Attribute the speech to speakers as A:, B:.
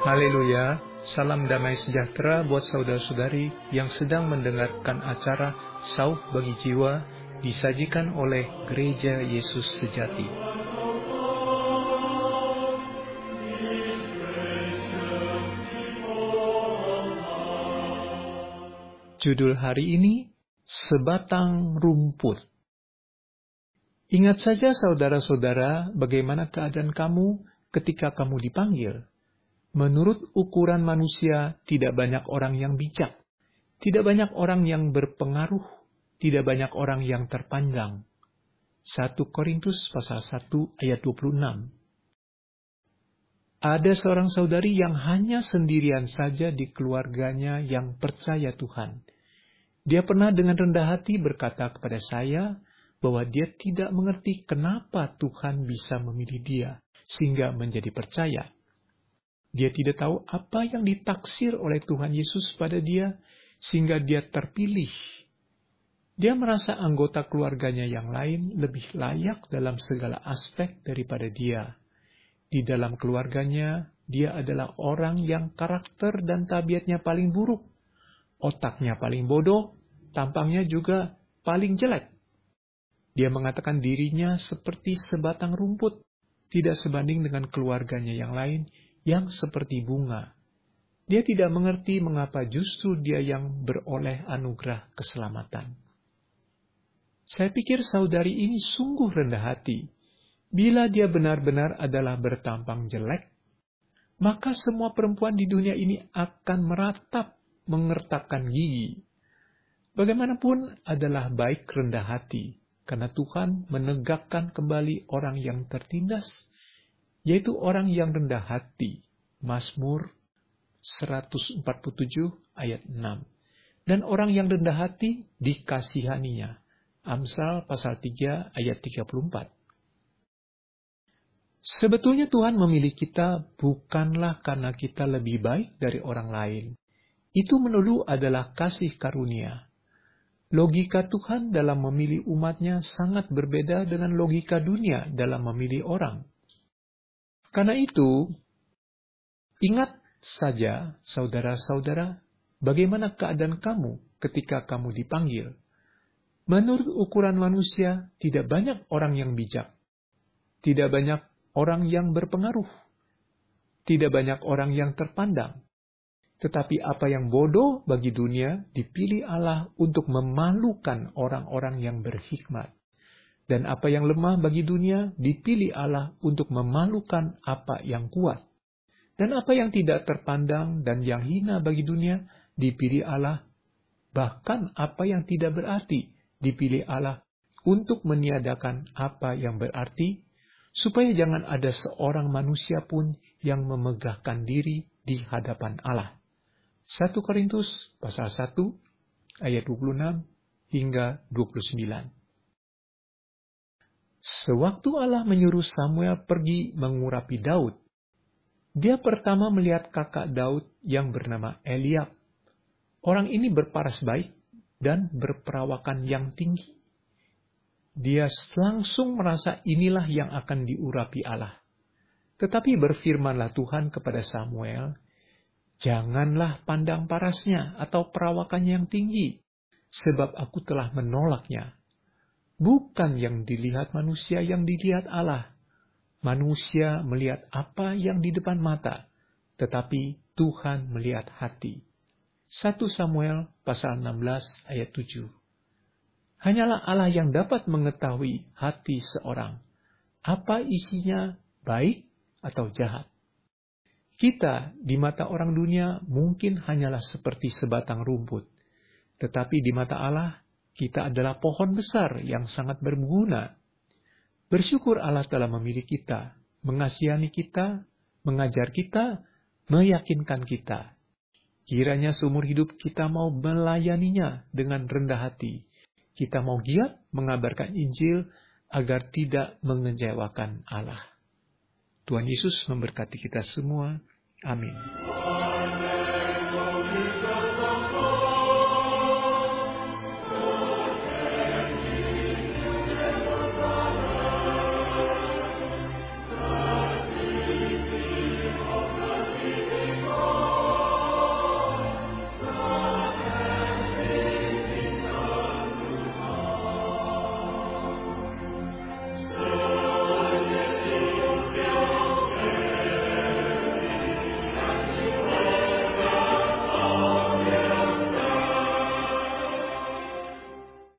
A: Haleluya, salam damai sejahtera buat saudara-saudari yang sedang mendengarkan acara Sauh Bagi Jiwa disajikan oleh Gereja Yesus Sejati. Judul hari ini, Sebatang Rumput. Ingat saja saudara-saudara bagaimana keadaan kamu ketika kamu dipanggil Menurut ukuran manusia, tidak banyak orang yang bijak, tidak banyak orang yang berpengaruh, tidak banyak orang yang terpandang. 1 Korintus pasal 1 ayat 26. Ada seorang saudari yang hanya sendirian saja di keluarganya yang percaya Tuhan. Dia pernah dengan rendah hati berkata kepada saya bahwa dia tidak mengerti kenapa Tuhan bisa memilih dia sehingga menjadi percaya. Dia tidak tahu apa yang ditaksir oleh Tuhan Yesus pada dia, sehingga dia terpilih. Dia merasa anggota keluarganya yang lain lebih layak dalam segala aspek daripada dia. Di dalam keluarganya, dia adalah orang yang karakter dan tabiatnya paling buruk. Otaknya paling bodoh, tampangnya juga paling jelek. Dia mengatakan dirinya seperti sebatang rumput, tidak sebanding dengan keluarganya yang lain yang seperti bunga. Dia tidak mengerti mengapa justru dia yang beroleh anugerah keselamatan. Saya pikir saudari ini sungguh rendah hati. Bila dia benar-benar adalah bertampang jelek, maka semua perempuan di dunia ini akan meratap, mengertakkan gigi. Bagaimanapun adalah baik rendah hati, karena Tuhan menegakkan kembali orang yang tertindas yaitu orang yang rendah hati. Mazmur 147 ayat 6. Dan orang yang rendah hati dikasihaninya. Amsal pasal 3 ayat 34. Sebetulnya Tuhan memilih kita bukanlah karena kita lebih baik dari orang lain. Itu melulu adalah kasih karunia. Logika Tuhan dalam memilih umatnya sangat berbeda dengan logika dunia dalam memilih orang. Karena itu, ingat saja, saudara-saudara, bagaimana keadaan kamu ketika kamu dipanggil. Menurut ukuran manusia, tidak banyak orang yang bijak, tidak banyak orang yang berpengaruh, tidak banyak orang yang terpandang. Tetapi apa yang bodoh bagi dunia dipilih Allah untuk memalukan orang-orang yang berhikmat. Dan apa yang lemah bagi dunia dipilih Allah untuk memalukan apa yang kuat. Dan apa yang tidak terpandang dan yang hina bagi dunia dipilih Allah. Bahkan apa yang tidak berarti dipilih Allah untuk meniadakan apa yang berarti, supaya jangan ada seorang manusia pun yang memegahkan diri di hadapan Allah. 1 Korintus pasal 1 ayat 26 hingga 29. Sewaktu Allah menyuruh Samuel pergi mengurapi Daud, dia pertama melihat kakak Daud yang bernama Eliab. Orang ini berparas baik dan berperawakan yang tinggi. Dia langsung merasa inilah yang akan diurapi Allah. Tetapi berfirmanlah Tuhan kepada Samuel, Janganlah pandang parasnya atau perawakannya yang tinggi, sebab aku telah menolaknya Bukan yang dilihat manusia yang dilihat Allah. Manusia melihat apa yang di depan mata, tetapi Tuhan melihat hati. 1 Samuel pasal 16 ayat 7. Hanyalah Allah yang dapat mengetahui hati seorang. Apa isinya baik atau jahat. Kita di mata orang dunia mungkin hanyalah seperti sebatang rumput. Tetapi di mata Allah kita adalah pohon besar yang sangat berguna. Bersyukur Allah telah memilih kita, mengasihani kita, mengajar kita, meyakinkan kita. Kiranya seumur hidup kita mau melayaninya dengan rendah hati. Kita mau giat mengabarkan Injil agar tidak mengecewakan Allah. Tuhan Yesus memberkati kita semua. Amin.